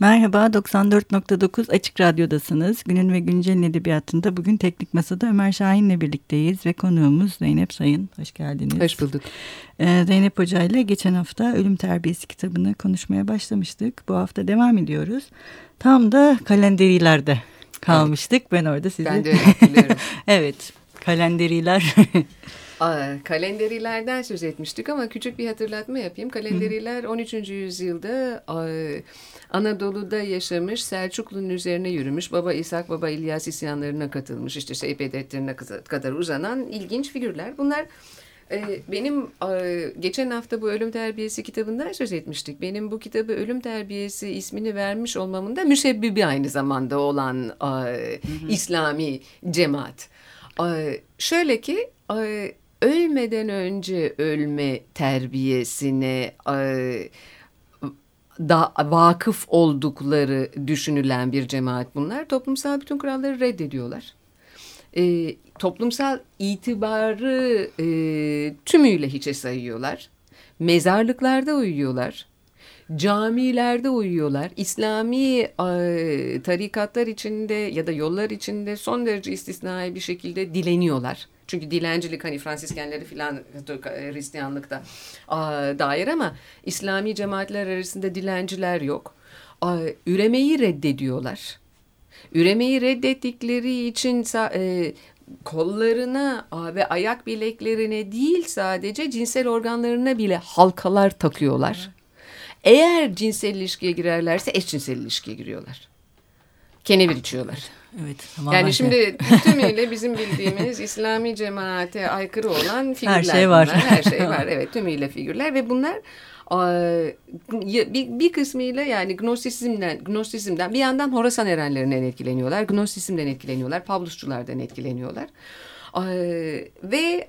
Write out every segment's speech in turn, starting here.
Merhaba, 94.9 Açık Radyo'dasınız. Günün ve Güncel'in edebiyatında bugün Teknik Masa'da Ömer Şahin'le birlikteyiz ve konuğumuz Zeynep Sayın. Hoş geldiniz. Hoş bulduk. Ee, Zeynep Hoca ile geçen hafta Ölüm Terbiyesi kitabını konuşmaya başlamıştık. Bu hafta devam ediyoruz. Tam da kalenderilerde kalmıştık. Evet. Ben orada sizi... Ben de evet, kalenderiler... Aa, kalenderilerden söz etmiştik ama küçük bir hatırlatma yapayım. Kalenderiler 13. yüzyılda Anadolu'da yaşamış, Selçuklu'nun üzerine yürümüş, Baba İshak, Baba İlyas isyanlarına katılmış, işte Seyip defterine kadar uzanan ilginç figürler. Bunlar e, benim geçen hafta bu Ölüm Terbiyesi kitabından söz etmiştik. Benim bu kitabı Ölüm Terbiyesi ismini vermiş olmamın da müsebbibi aynı zamanda olan hı hı. İslami cemaat. Şöyle ki ölmeden önce ölme terbiyesine da vakıf oldukları düşünülen bir cemaat bunlar. Toplumsal bütün kuralları reddediyorlar. E, toplumsal itibarı e, tümüyle hiçe sayıyorlar. Mezarlıklarda uyuyorlar. Camilerde uyuyorlar. İslami e, tarikatlar içinde ya da yollar içinde son derece istisnai bir şekilde dileniyorlar. Çünkü dilencilik hani Fransiskenleri filan Hristiyanlıkta dair ama İslami cemaatler arasında dilenciler yok. Üremeyi reddediyorlar. Üremeyi reddettikleri için e, kollarına ve ayak bileklerine değil sadece cinsel organlarına bile halkalar takıyorlar. Eğer cinsel ilişkiye girerlerse eşcinsel ilişkiye giriyorlar. Kenevir içiyorlar. Evet. Yani şimdi tümüyle bizim bildiğimiz İslami cemaate aykırı olan figürler. Her şey var. Bunlar. Her şey var. Evet tümüyle figürler ve bunlar bir, bir kısmıyla yani gnostisizmden, gnostisizmden bir yandan Horasan erenlerinden etkileniyorlar. Gnostisizmden etkileniyorlar. Pavlusçulardan etkileniyorlar. Ve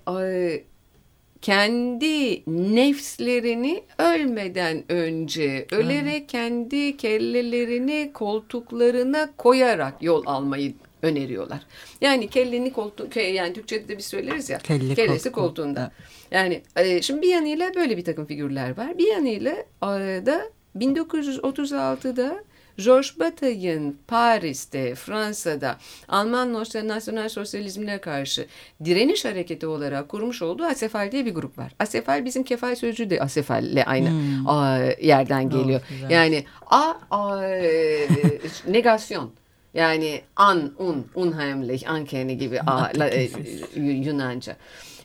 kendi nefslerini ölmeden önce ölerek kendi kellelerini koltuklarına koyarak yol almayı öneriyorlar. Yani kelleni koltuğu yani Türkçe'de de bir söyleriz ya. Kelle kellesi koltuğunda. koltuğunda. Yani e, şimdi bir yanıyla böyle bir takım figürler var. Bir yanıyla e, da 1936'da Georges Bataille'in Paris'te, Fransa'da Alman nasyonel sosyalizmine karşı direniş hareketi olarak kurmuş olduğu Asefal diye bir grup var. Asefal bizim kefal sözcüğü de Asefal'le aynı hmm. a, yerden geliyor. Oh, yani a, a e, negasyon. Yani an, un, unheimlich, uncanny gibi a, la, e, Yunanca.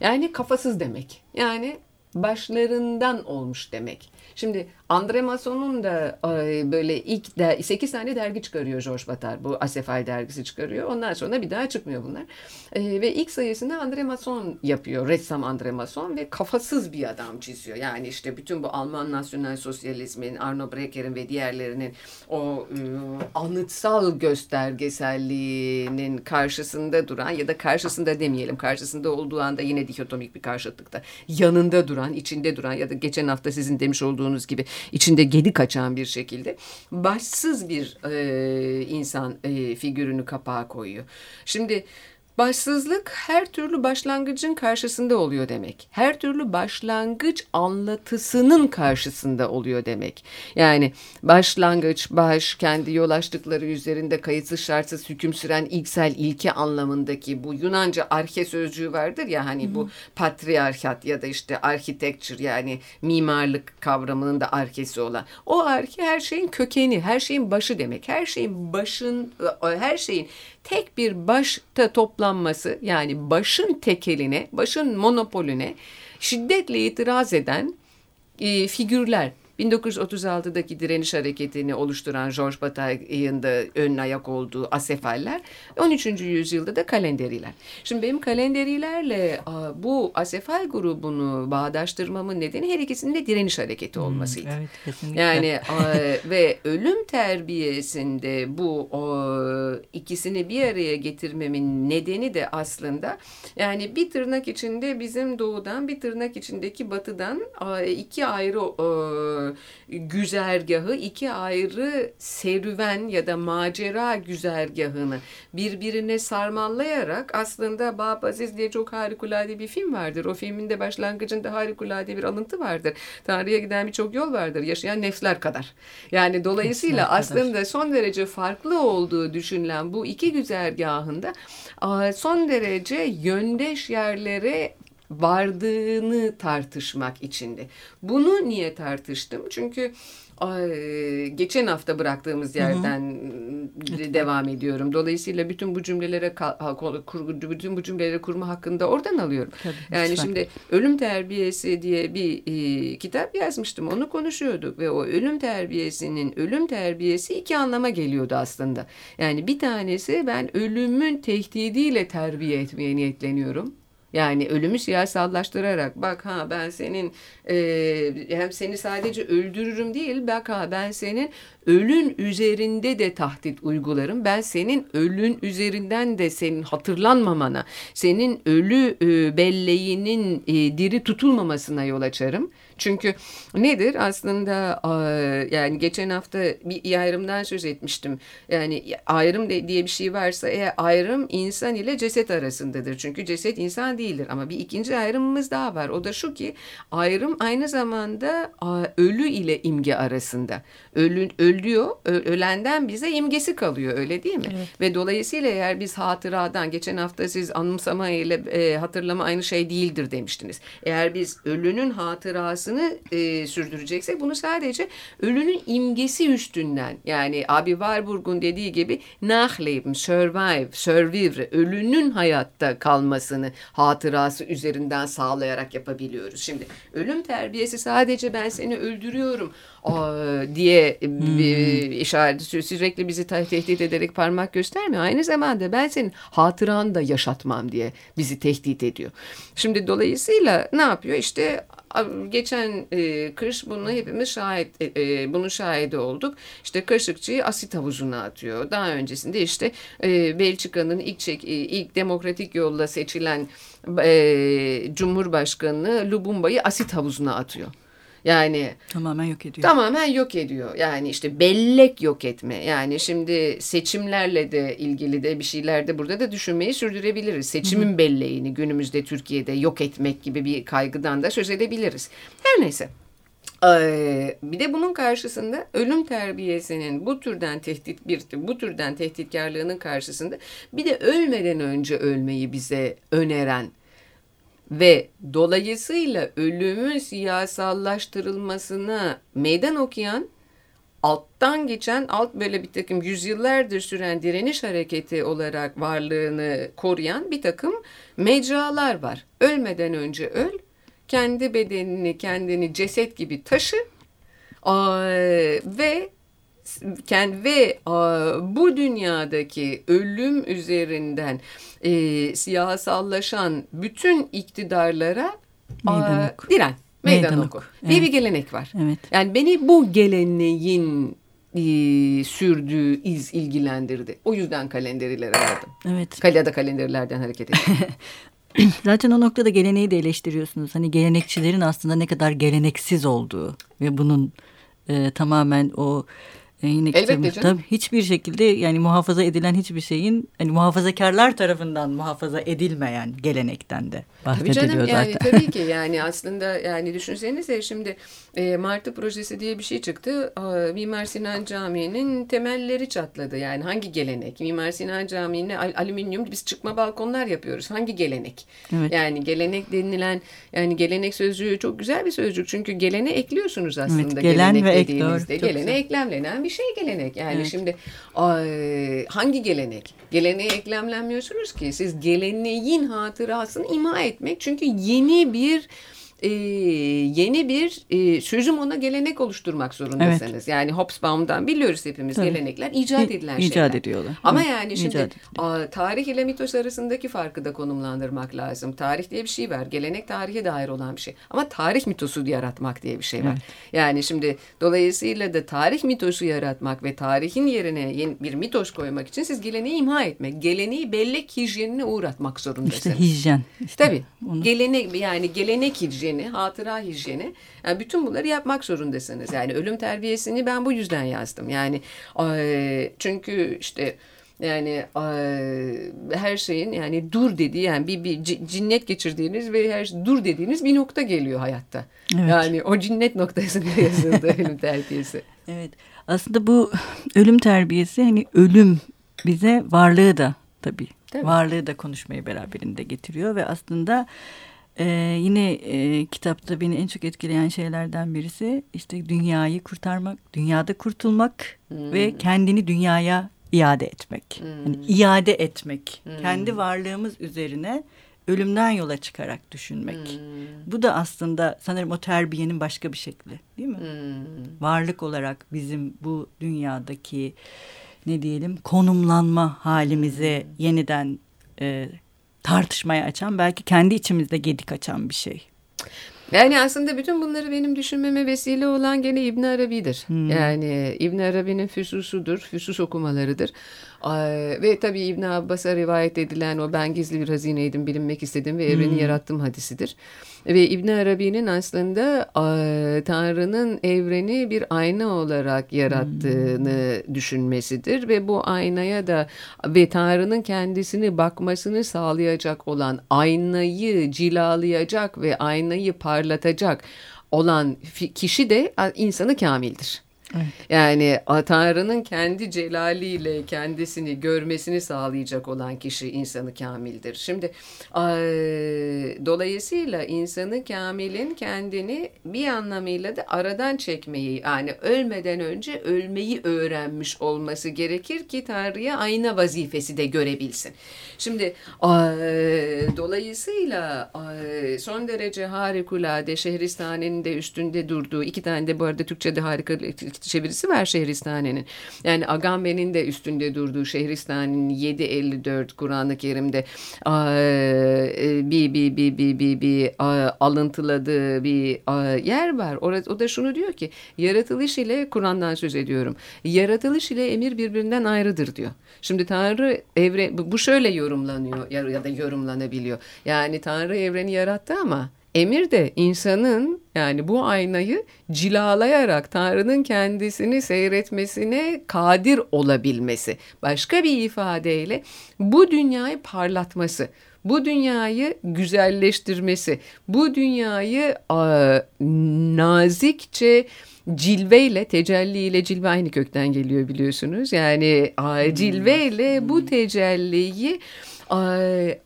Yani kafasız demek. Yani başlarından olmuş demek. Şimdi Andre Mason'un da böyle ilk de, 8 tane dergi çıkarıyor George Batar. Bu Asefal dergisi çıkarıyor. Ondan sonra bir daha çıkmıyor bunlar. E, ve ilk sayısını Andre Mason yapıyor. Ressam Andre Mason ve kafasız bir adam çiziyor. Yani işte bütün bu Alman nasyonel sosyalizmin, Arno Brecker'in ve diğerlerinin o e, anıtsal göstergeselliğinin karşısında duran ya da karşısında demeyelim karşısında olduğu anda yine dikotomik bir karşıtlıkta yanında duran, içinde duran ya da geçen hafta sizin demiş olduğunuz gibi içinde gedi kaçan bir şekilde başsız bir e, insan e, figürünü kapağa koyuyor. Şimdi Başsızlık her türlü başlangıcın karşısında oluyor demek. Her türlü başlangıç anlatısının karşısında oluyor demek. Yani başlangıç, baş, kendi yol açtıkları üzerinde kayıtsız şartsız hüküm süren ilksel ilke anlamındaki bu Yunanca arke sözcüğü vardır ya hani Hı-hı. bu patriarkat ya da işte architecture yani mimarlık kavramının da arkesi olan. O arke her şeyin kökeni, her şeyin başı demek. Her şeyin başın, her şeyin tek bir başta toplanması yani başın tekeline, başın monopolüne şiddetle itiraz eden e, figürler 1936'daki direniş hareketini oluşturan George Bataille'ın da ön ayak olduğu asefaller 13. yüzyılda da kalenderiler. Şimdi benim kalenderilerle bu asefal grubunu bağdaştırmamın nedeni her ikisinin de direniş hareketi hmm, olmasıydı. Hmm, evet, kesinlikle. Yani ve ölüm terbiyesinde bu ikisini bir araya getirmemin nedeni de aslında yani bir tırnak içinde bizim doğudan bir tırnak içindeki batıdan iki ayrı güzergahı iki ayrı serüven ya da macera güzergahını birbirine sarmallayarak aslında Bab Aziz diye çok harikulade bir film vardır. O filmin de başlangıcında harikulade bir alıntı vardır. Tanrı'ya giden birçok yol vardır. Yaşayan nefsler kadar. Yani dolayısıyla nefsler aslında kadar. son derece farklı olduğu düşünülen bu iki güzergahında son derece yöndeş yerlere vardığını tartışmak içindi. Bunu niye tartıştım? Çünkü geçen hafta bıraktığımız yerden hı hı. devam ediyorum. Dolayısıyla bütün bu cümlelere bütün bu cümleleri kurma hakkında oradan alıyorum. Tabii, yani lütfen. şimdi ölüm terbiyesi diye bir e, kitap yazmıştım. Onu konuşuyorduk ve o ölüm terbiyesinin ölüm terbiyesi iki anlama geliyordu aslında. Yani bir tanesi ben ölümün tehdidiyle terbiye etmeye niyetleniyorum. Yani ölümü siyasallaştırarak bak ha ben senin e, hem seni sadece öldürürüm değil bak ha ben senin ölün üzerinde de tahdit uygularım. Ben senin ölün üzerinden de senin hatırlanmamana, senin ölü e, belleğinin e, diri tutulmamasına yol açarım. Çünkü nedir aslında yani geçen hafta bir ayrımdan söz etmiştim. Yani ayrım diye bir şey varsa eğer ayrım insan ile ceset arasındadır. Çünkü ceset insan değildir ama bir ikinci ayrımımız daha var. O da şu ki ayrım aynı zamanda ölü ile imge arasında. Ölü, ölüyor, ölenden bize imgesi kalıyor öyle değil mi? Evet. Ve dolayısıyla eğer biz hatıradan geçen hafta siz anımsama ile e, hatırlama aynı şey değildir demiştiniz. Eğer biz ölünün hatırası hayatını e, sürdüreceksek bunu sadece ölünün imgesi üstünden yani abi Warburg'un dediği gibi nachleben, survive, survivre, ölünün hayatta kalmasını hatırası üzerinden sağlayarak yapabiliyoruz. Şimdi ölüm terbiyesi sadece ben seni öldürüyorum diye hmm. işaret sürekli bizi tehdit ederek parmak göstermiyor. Aynı zamanda ben senin hatıranı da yaşatmam diye bizi tehdit ediyor. Şimdi dolayısıyla ne yapıyor? İşte geçen e, kış bunu hepimiz şahit e, e, bunun şahidi olduk. İşte Kaşıkçı'yı asit havuzuna atıyor. Daha öncesinde işte e, Belçika'nın ilk çek, e, ilk demokratik yolla seçilen e, Cumhurbaşkanı Lubumba'yı asit havuzuna atıyor. Yani tamamen yok ediyor. Tamamen yok ediyor. Yani işte bellek yok etme. Yani şimdi seçimlerle de ilgili de bir şeyler de burada da düşünmeyi sürdürebiliriz. Seçimin Hı -hı. belleğini günümüzde Türkiye'de yok etmek gibi bir kaygıdan da söz edebiliriz. Her neyse. bir de bunun karşısında ölüm terbiyesinin bu türden tehdit bir bu türden tehditkarlığının karşısında bir de ölmeden önce ölmeyi bize öneren ve dolayısıyla ölümün siyasallaştırılmasına meydan okuyan alttan geçen alt böyle bir takım yüzyıllardır süren direniş hareketi olarak varlığını koruyan bir takım mecralar var. Ölmeden önce öl, kendi bedenini kendini ceset gibi taşı ve ve bu dünyadaki ölüm üzerinden e, siyasallaşan bütün iktidarlara meydan oku. diren, meydan, meydan oku. Evet. diye bir gelenek var. Evet. Yani beni bu geleneğin e, sürdüğü iz ilgilendirdi. O yüzden kalenderilere verdim. Evet. Kalyada kalenderlerden hareket ettim. Zaten o noktada geleneği de eleştiriyorsunuz. Hani gelenekçilerin aslında ne kadar geleneksiz olduğu ve bunun e, tamamen o e, Elbette canım. Tabii hiçbir şekilde yani muhafaza edilen hiçbir şeyin hani muhafazakarlar tarafından muhafaza edilmeyen gelenekten de bahsediliyor tabii canım, zaten. Yani, tabii ki yani aslında yani düşünsenize şimdi e, Martı projesi diye bir şey çıktı. E, Mimar Sinan Camii'nin temelleri çatladı. Yani hangi gelenek? Mimar Sinan Camii'ne al alüminyum biz çıkma balkonlar yapıyoruz. Hangi gelenek? Evet. Yani gelenek denilen yani gelenek sözcüğü çok güzel bir sözcük. Çünkü gelene ekliyorsunuz aslında. Evet, gelen gelenek ve ek doğru. Gelene güzel. eklemlenen bir şey gelenek. Yani evet. şimdi ay, hangi gelenek? Geleneğe eklemlenmiyorsunuz ki. Siz geleneğin hatırasını ima etmek. Çünkü yeni bir e, yeni bir e, sözüm ona gelenek oluşturmak zorundasınız. Evet. Yani Hobsbawm'dan biliyoruz hepimiz Tabii. gelenekler icat edilen İ, şeyler. İcat ediyorlar. Ama evet. yani şimdi a, tarih ile mitos arasındaki farkı da konumlandırmak lazım. Tarih diye bir şey var. Gelenek tarihe dair olan bir şey. Ama tarih mitosu yaratmak diye bir şey var. Evet. Yani şimdi dolayısıyla da tarih mitosu yaratmak ve tarihin yerine yeni bir mitos koymak için siz geleneği imha etmek, geleneği bellek hijyenine uğratmak zorundasınız. İşte hijyen. İşte Tabii. Onu... Gelenek yani gelenek hijyeni hijyeni, hatıra hijyeni. Yani bütün bunları yapmak zorundasınız. Yani ölüm terbiyesini ben bu yüzden yazdım. Yani çünkü işte yani her şeyin yani dur dediği yani bir, bir cinnet geçirdiğiniz ve her şey, dur dediğiniz bir nokta geliyor hayatta. Evet. Yani o cinnet noktasında yazıldı ölüm terbiyesi. Evet. Aslında bu ölüm terbiyesi hani ölüm bize varlığı da tabii varlığı da konuşmayı beraberinde getiriyor ve aslında ee, yine e, kitapta beni en çok etkileyen şeylerden birisi işte dünyayı kurtarmak, dünyada kurtulmak hmm. ve kendini dünyaya iade etmek. Hmm. Yani iade etmek. Hmm. Kendi varlığımız üzerine ölümden yola çıkarak düşünmek. Hmm. Bu da aslında sanırım o terbiyenin başka bir şekli değil mi? Hmm. Varlık olarak bizim bu dünyadaki ne diyelim konumlanma halimizi hmm. yeniden e, tartışmaya açan belki kendi içimizde gedik açan bir şey. Yani aslında bütün bunları benim düşünmeme vesile olan gene İbn Arabi'dir. Hmm. Yani İbn Arabi'nin füsusudur, füsus okumalarıdır. Ve tabii İbn Abbas'a rivayet edilen o ben gizli bir hazineydim, bilinmek istedim ve evreni hmm. yarattım hadisidir. Ve İbn Arabi'nin aslında Tanrı'nın evreni bir ayna olarak yarattığını hmm. düşünmesidir ve bu aynaya da ve Tanrı'nın kendisini bakmasını sağlayacak olan aynayı cilalayacak ve aynayı parlatacak olan kişi de insanı kamildir. Evet. Yani Tanrı'nın kendi celaliyle kendisini görmesini sağlayacak olan kişi insanı kamildir. Şimdi dolayısıyla insanı kamilin kendini bir anlamıyla da aradan çekmeyi yani ölmeden önce ölmeyi öğrenmiş olması gerekir ki Tanrı'ya ayna vazifesi de görebilsin. Şimdi dolayısıyla son derece harikulade Şehristan'ın de üstünde durduğu iki tane de bu arada Türkçe'de harika çevirisi var Şehristane'nin. Yani Agamben'in de üstünde durduğu Şehristane'nin 754 Kur'an-ı Kerim'de e, bir, bir, bir, bir, bir, bir alıntıladığı bir yer var. O da şunu diyor ki yaratılış ile Kur'an'dan söz ediyorum. Yaratılış ile emir birbirinden ayrıdır diyor. Şimdi Tanrı evren bu şöyle yorumlanıyor ya da yorumlanabiliyor. Yani Tanrı evreni yarattı ama Emir de insanın yani bu aynayı cilalayarak Tanrı'nın kendisini seyretmesine kadir olabilmesi. Başka bir ifadeyle bu dünyayı parlatması, bu dünyayı güzelleştirmesi, bu dünyayı a, nazikçe cilveyle, tecelliyle cilve aynı kökten geliyor biliyorsunuz. Yani a, hmm. cilveyle bu hmm. tecelliyi a,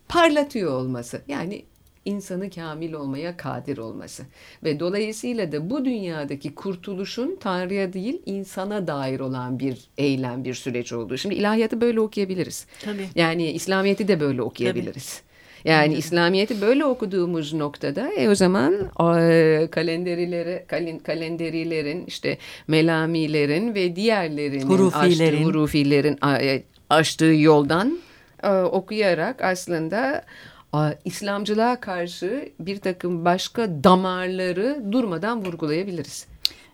parlatıyor olması. Yani insanı kamil olmaya kadir olması. Ve dolayısıyla da bu dünyadaki kurtuluşun Tanrı'ya değil insana dair olan bir eylem, bir süreç olduğu. Şimdi ilahiyatı böyle okuyabiliriz. Tabii. Yani İslamiyet'i de böyle okuyabiliriz. Tabii. Yani Hı. İslamiyet'i böyle okuduğumuz noktada e, o zaman e, kalenderileri, kalen, kalenderilerin işte melamilerin ve diğerlerinin hurufilerin, açtığı, hurufilerin e, açtığı yoldan e, okuyarak aslında İslamcılığa karşı bir takım başka damarları durmadan vurgulayabiliriz.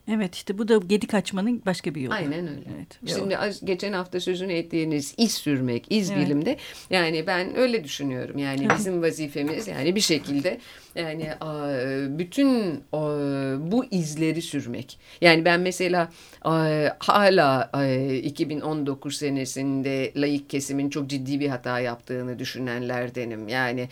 Evet işte bu da gedik açmanın başka bir yolu. Aynen öyle. Evet, Şimdi az, geçen hafta sözünü ettiğiniz iz sürmek, iz evet. bilimde yani ben öyle düşünüyorum. Yani bizim vazifemiz yani bir şekilde yani bütün bu izleri sürmek. Yani ben mesela hala 2019 senesinde layık kesimin çok ciddi bir hata yaptığını düşünenlerdenim. Yani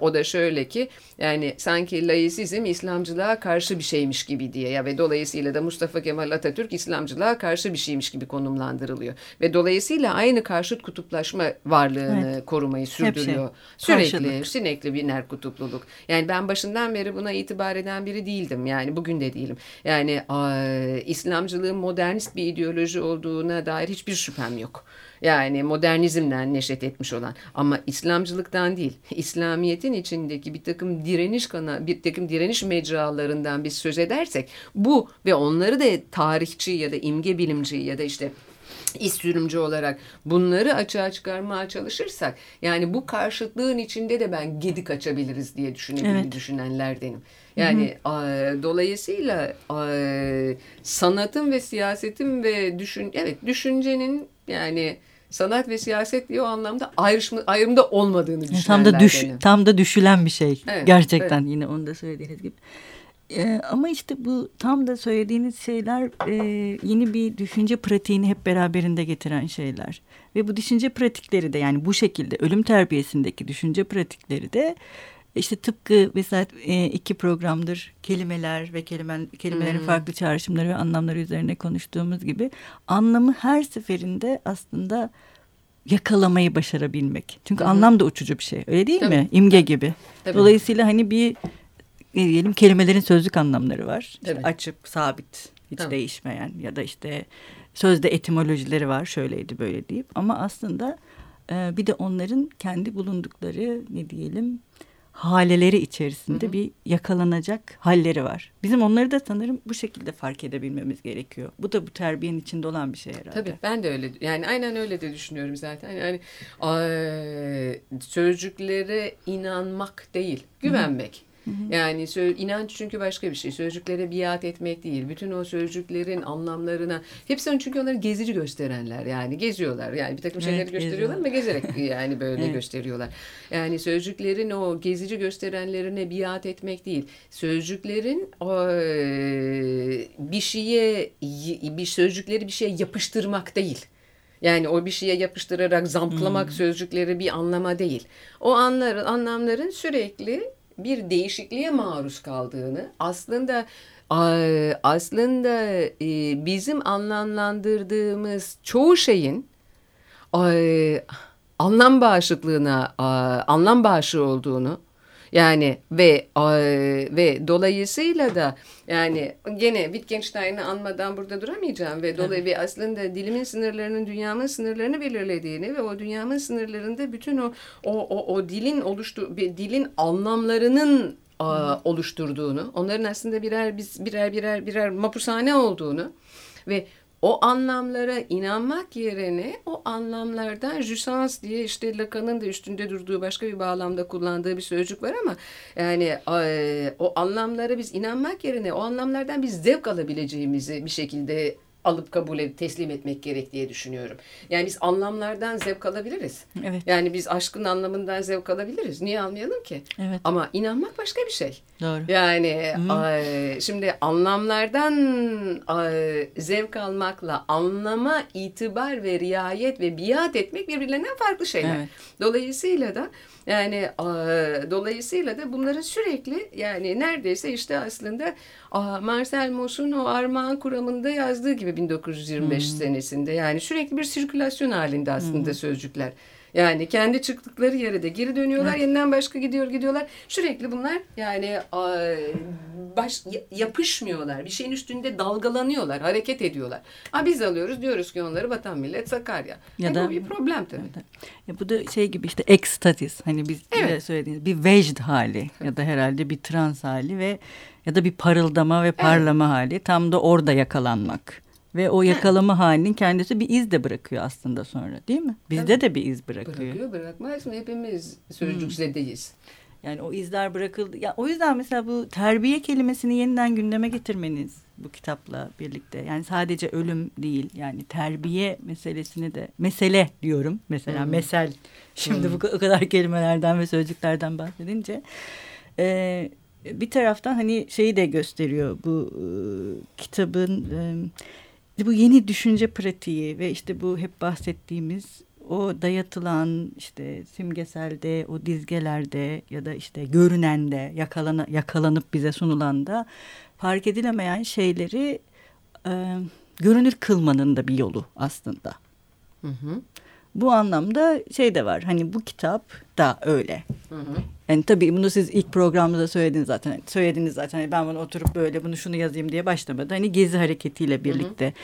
o da şöyle ki yani sanki laisizm İslamcılığa karşı bir şeymiş gibi diye ya ve dolayısıyla da Mustafa Kemal Atatürk İslamcılığa karşı bir şeymiş gibi konumlandırılıyor. Ve dolayısıyla aynı karşıt kutuplaşma varlığını evet. korumayı sürdürüyor. Sürekli, Karşılık. sürekli biner kutupluluk. Yani ben başından beri buna itibar eden biri değildim. Yani bugün de değilim. Yani İslamcılığın modernist bir ideoloji olduğuna dair hiçbir şüphem yok. Yani modernizmden neşet etmiş olan ama İslamcılıktan değil. İslamiyet'in içindeki bir takım direniş kana bir takım direniş mecralarından biz söz edersek bu ve onları da tarihçi ya da imge bilimci ya da işte iş sürümcü olarak bunları açığa çıkarmaya çalışırsak yani bu karşıtlığın içinde de ben gedik açabiliriz diye düşünebilir evet. düşünenlerdenim. Yani hı hı. dolayısıyla sanatın ve siyasetin ve düşün evet düşüncenin yani sanat ve siyaset diye o anlamda ayrışma, ayrımda olmadığını düşünenler. Tam da düş, tam da düşülen bir şey. Evet, Gerçekten evet. yine onu da söylediğiniz gibi. Ee, ama işte bu tam da söylediğiniz şeyler e, yeni bir düşünce pratiğini hep beraberinde getiren şeyler. Ve bu düşünce pratikleri de yani bu şekilde ölüm terbiyesindeki düşünce pratikleri de işte tıpkı mesela e, iki programdır kelimeler ve kelime, kelimelerin hmm. farklı çağrışımları ve anlamları üzerine konuştuğumuz gibi anlamı her seferinde aslında yakalamayı başarabilmek. Çünkü hmm. anlam da uçucu bir şey. Öyle değil Tabii. mi? İmge gibi. Tabii. Dolayısıyla hani bir ne diyelim kelimelerin sözlük anlamları var. İşte açık, sabit, hiç Tabii. değişmeyen ya da işte sözde etimolojileri var. Şöyleydi böyle deyip ama aslında e, bir de onların kendi bulundukları ne diyelim haleleri içerisinde hı hı. bir yakalanacak halleri var. Bizim onları da sanırım bu şekilde fark edebilmemiz gerekiyor. Bu da bu terbiyenin içinde olan bir şey herhalde. Tabii ben de öyle yani aynen öyle de düşünüyorum zaten. Yani sözcüklere inanmak değil, güvenmek. Hı hı. Yani inanç çünkü başka bir şey. Sözcüklere biat etmek değil. Bütün o sözcüklerin anlamlarına hepsi çünkü onları gezici gösterenler. Yani geziyorlar. Yani bir takım şeyleri evet, gösteriyorlar ama gezerek yani böyle evet. gösteriyorlar. Yani sözcüklerin o gezici gösterenlerine biat etmek değil. Sözcüklerin o, bir şeye bir sözcükleri bir şeye yapıştırmak değil. Yani o bir şeye yapıştırarak zamplamak hmm. sözcükleri bir anlama değil. O anların anlamların sürekli bir değişikliğe maruz kaldığını aslında aslında e, bizim anlamlandırdığımız çoğu şeyin anlam bağışıklığına anlam bağışı olduğunu yani ve ve dolayısıyla da yani gene Wittgenstein'i anmadan burada duramayacağım ve dolayı aslında dilimin sınırlarının dünyamın sınırlarını belirlediğini ve o dünyamın sınırlarında bütün o o o, o dilin oluştu dilin anlamlarının a, oluşturduğunu, onların aslında birer biz birer birer birer mapushane olduğunu ve o anlamlara inanmak yerine o anlamlardan jusans diye işte Lacan'ın da üstünde durduğu başka bir bağlamda kullandığı bir sözcük var ama yani o anlamlara biz inanmak yerine o anlamlardan biz zevk alabileceğimizi bir şekilde alıp kabul edip teslim etmek gerek diye düşünüyorum. Yani biz anlamlardan zevk alabiliriz. Evet. Yani biz aşkın anlamından zevk alabiliriz. Niye almayalım ki? Evet. Ama inanmak başka bir şey. Doğru. Yani ay, şimdi anlamlardan ay, zevk almakla anlama itibar ve riayet ve biat etmek birbirlerinden farklı şeyler. Evet. Dolayısıyla da yani dolayısıyla da bunların sürekli yani neredeyse işte aslında Marcel Mauss'un o Armağan kuramında yazdığı gibi 1925 hmm. senesinde yani sürekli bir sirkülasyon halinde aslında hmm. sözcükler. Yani kendi çıktıkları yere de geri dönüyorlar. Evet. Yeniden başka gidiyor gidiyorlar. Sürekli bunlar yani baş, yapışmıyorlar. Bir şeyin üstünde dalgalanıyorlar. Hareket ediyorlar. Ha, biz alıyoruz diyoruz ki onları vatan millet Sakarya. Ya yani da, bu bir problem tabii. Ya, ya bu da şey gibi işte ekstatis. Hani biz evet. söylediğiniz bir vecd hali ya da herhalde bir trans hali ve ya da bir parıldama ve parlama evet. hali. Tam da orada yakalanmak. Ve o yakalama halinin kendisi bir iz de bırakıyor aslında sonra değil mi? Bizde Tabii. de bir iz bırakıyor. Bırakıyor bırakmaz mı? Hepimiz sözcükzedeyiz. Hmm. Yani o izler bırakıldı. Ya o yüzden mesela bu terbiye kelimesini yeniden gündeme getirmeniz bu kitapla birlikte. Yani sadece ölüm değil. Yani terbiye meselesini de mesele diyorum. Mesela hmm. mesel. Şimdi hmm. bu o kadar kelimelerden ve sözcüklerden bahsedince e, bir taraftan hani şeyi de gösteriyor bu e, kitabın e, bu yeni düşünce pratiği ve işte bu hep bahsettiğimiz o dayatılan işte simgeselde, o dizgelerde ya da işte görünende, yakalana, yakalanıp bize sunulan da fark edilemeyen şeyleri e, görünür kılmanın da bir yolu aslında. Hı hı. Bu anlamda şey de var hani bu kitap da öyle. Hı hı. Yani tabii bunu siz ilk programda söylediniz zaten. Söylediniz zaten. Hani ben bunu oturup böyle bunu şunu yazayım diye başlamadı. Hani gezi hareketiyle birlikte hı hı.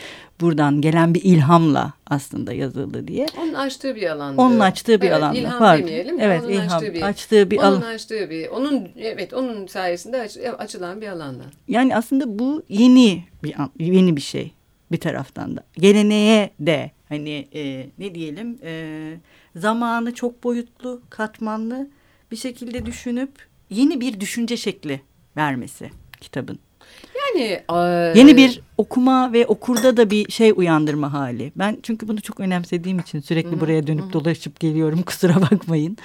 buradan gelen bir ilhamla aslında yazıldı diye. Onun açtığı bir alanda. Onun açtığı bir evet, alanda. İlham Pardon. demeyelim. Evet, onun ilham açtığı bir, açtığı bir onun açtığı bir onun evet onun sayesinde aç, açılan bir alanda. Yani aslında bu yeni bir yeni bir şey bir taraftan da. Geleneğe de hani e, ne diyelim e, zamanı çok boyutlu, katmanlı bir şekilde düşünüp yeni bir düşünce şekli vermesi kitabın. Yani yeni bir okuma ve okurda da bir şey uyandırma hali. Ben çünkü bunu çok önemsediğim için sürekli Hı-hı. buraya dönüp dolaşıp geliyorum. Kusura bakmayın.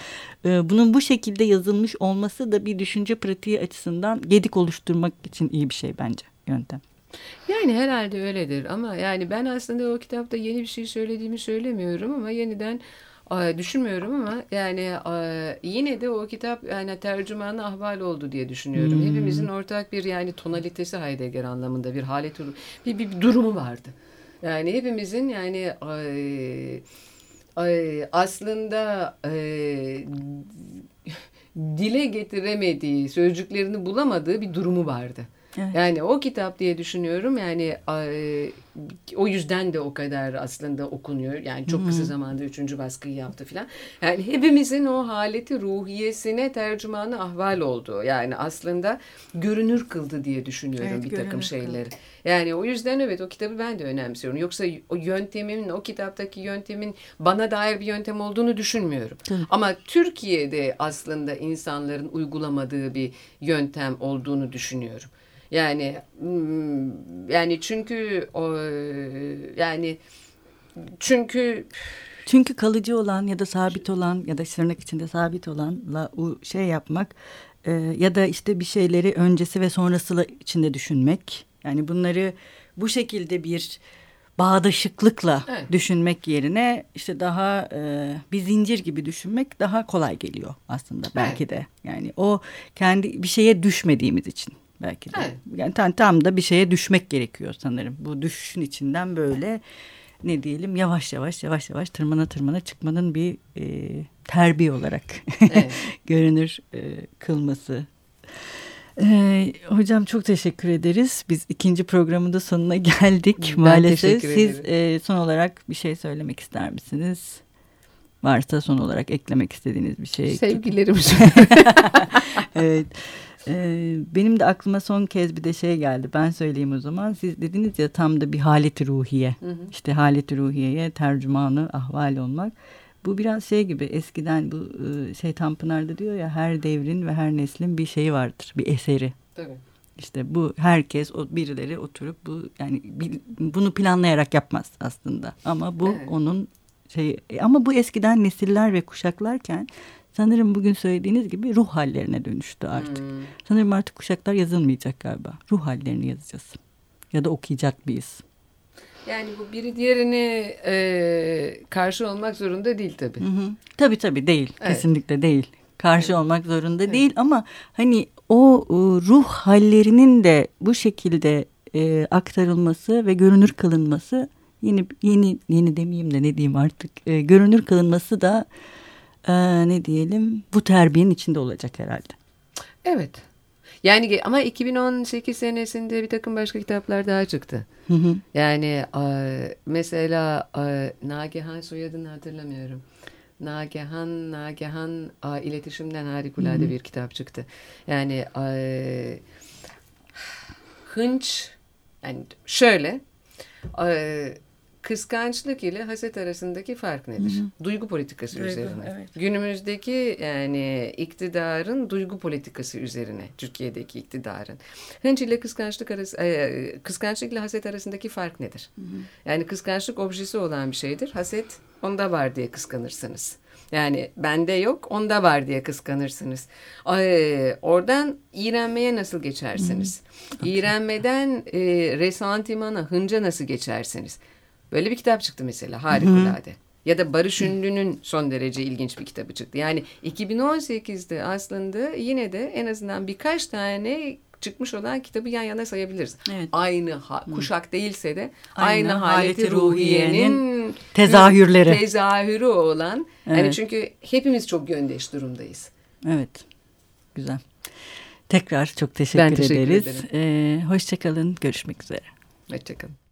Ee, bunun bu şekilde yazılmış olması da bir düşünce pratiği açısından gedik oluşturmak için iyi bir şey bence yöntem. Yani herhalde öyledir ama yani ben aslında o kitapta yeni bir şey söylediğimi söylemiyorum ama yeniden düşünmüyorum ama yani yine de o kitap yani tercümanı ahval oldu diye düşünüyorum. Hmm. Hepimizin ortak bir yani tonalitesi Heidegger anlamında bir halet bir, bir, bir durumu vardı. Yani hepimizin yani aslında dile getiremediği, sözcüklerini bulamadığı bir durumu vardı. Evet. Yani o kitap diye düşünüyorum. Yani o yüzden de o kadar aslında okunuyor. Yani çok kısa zamanda üçüncü baskıyı yaptı filan. Yani hepimizin o haleti ruhiyesine tercümanı ahval oldu. Yani aslında görünür kıldı diye düşünüyorum evet, bir takım şeyleri. Kıldı. Yani o yüzden evet o kitabı ben de önemsiyorum. Yoksa o yöntemin, o kitaptaki yöntemin bana dair bir yöntem olduğunu düşünmüyorum. Hı. Ama Türkiye'de aslında insanların uygulamadığı bir yöntem olduğunu düşünüyorum. Yani hmm, yani çünkü o yani çünkü çünkü kalıcı olan ya da sabit olan ya da tırnak içinde sabit olanla şey yapmak e, ya da işte bir şeyleri öncesi ve sonrası içinde düşünmek. Yani bunları bu şekilde bir bağdaşıklıkla evet. düşünmek yerine işte daha e, bir zincir gibi düşünmek daha kolay geliyor aslında belki evet. de. Yani o kendi bir şeye düşmediğimiz için belki de. Evet. Yani tam, tam da bir şeye düşmek gerekiyor sanırım. Bu düşüşün içinden böyle ne diyelim yavaş yavaş yavaş yavaş tırmana tırmana çıkmanın bir e, terbiye olarak evet. görünür e, kılması. Ee, hocam çok teşekkür ederiz. Biz ikinci programın da sonuna geldik ben maalesef. Siz e, son olarak bir şey söylemek ister misiniz? Varsa son olarak eklemek istediğiniz bir şey. Sevgilerimiz. evet. Ee, benim de aklıma son kez bir de şey geldi. Ben söyleyeyim o zaman. Siz dediniz ya tam da bir haleti ruhiye. Hı hı. İşte haleti ruhiyeye tercümanı ahval olmak. Bu biraz şey gibi eskiden bu e, şey Tanpınar'da diyor ya her devrin ve her neslin bir şeyi vardır. Bir eseri. Tabii. İşte bu herkes o birileri oturup bu yani bunu planlayarak yapmaz aslında. Ama bu evet. onun şey ama bu eskiden nesiller ve kuşaklarken sanırım bugün söylediğiniz gibi ruh hallerine dönüştü artık. Hmm. Sanırım artık kuşaklar yazılmayacak galiba. Ruh hallerini yazacağız. Ya da okuyacak mıyız? Yani bu biri diğerini e, karşı olmak zorunda değil tabii. Hı hı. Tabii tabii değil. Evet. Kesinlikle değil. Karşı evet. olmak zorunda evet. değil ama hani o e, ruh hallerinin de bu şekilde e, aktarılması ve görünür kılınması yeni yeni yeni demeyeyim de ne diyeyim artık e, görünür kılınması da e, ne diyelim bu terbiyenin içinde olacak herhalde. Evet. Yani ama 2018 senesinde bir takım başka kitaplar daha çıktı. Hı hı. Yani e, mesela e, Nagihan soyadını hatırlamıyorum. Nagihan, Nagihan iletişimden harikulade hı hı. bir kitap çıktı. Yani e, hınç yani şöyle kıskançlık ile haset arasındaki fark nedir? Hı hı. Duygu politikası duygu, üzerine. Evet. Günümüzdeki yani iktidarın duygu politikası üzerine Türkiye'deki iktidarın. Hınç ile kıskançlık arası e, kıskançlık ile haset arasındaki fark nedir? Hı hı. Yani kıskançlık objesi olan bir şeydir. Haset onda var diye kıskanırsınız. Yani bende yok onda var diye kıskanırsınız. Ee, oradan iğrenmeye nasıl geçersiniz? Hmm. Okay. İğrenmeden e, resantimana, hınca nasıl geçersiniz? Böyle bir kitap çıktı mesela harikulade. Hı. Ya da Barış Ünlü'nün son derece ilginç bir kitabı çıktı. Yani 2018'de aslında yine de en azından birkaç tane çıkmış olan kitabı yan yana sayabiliriz. Evet. Aynı ha, kuşak değilse de aynı, aynı haleti ruhiyenin tezahürleri. Tezahürü olan. Evet. Yani çünkü hepimiz çok yöndeş durumdayız. Evet. Güzel. Tekrar çok teşekkür, ben teşekkür ederiz. Ederim. Ee, hoşçakalın. Görüşmek üzere. Hoşçakalın.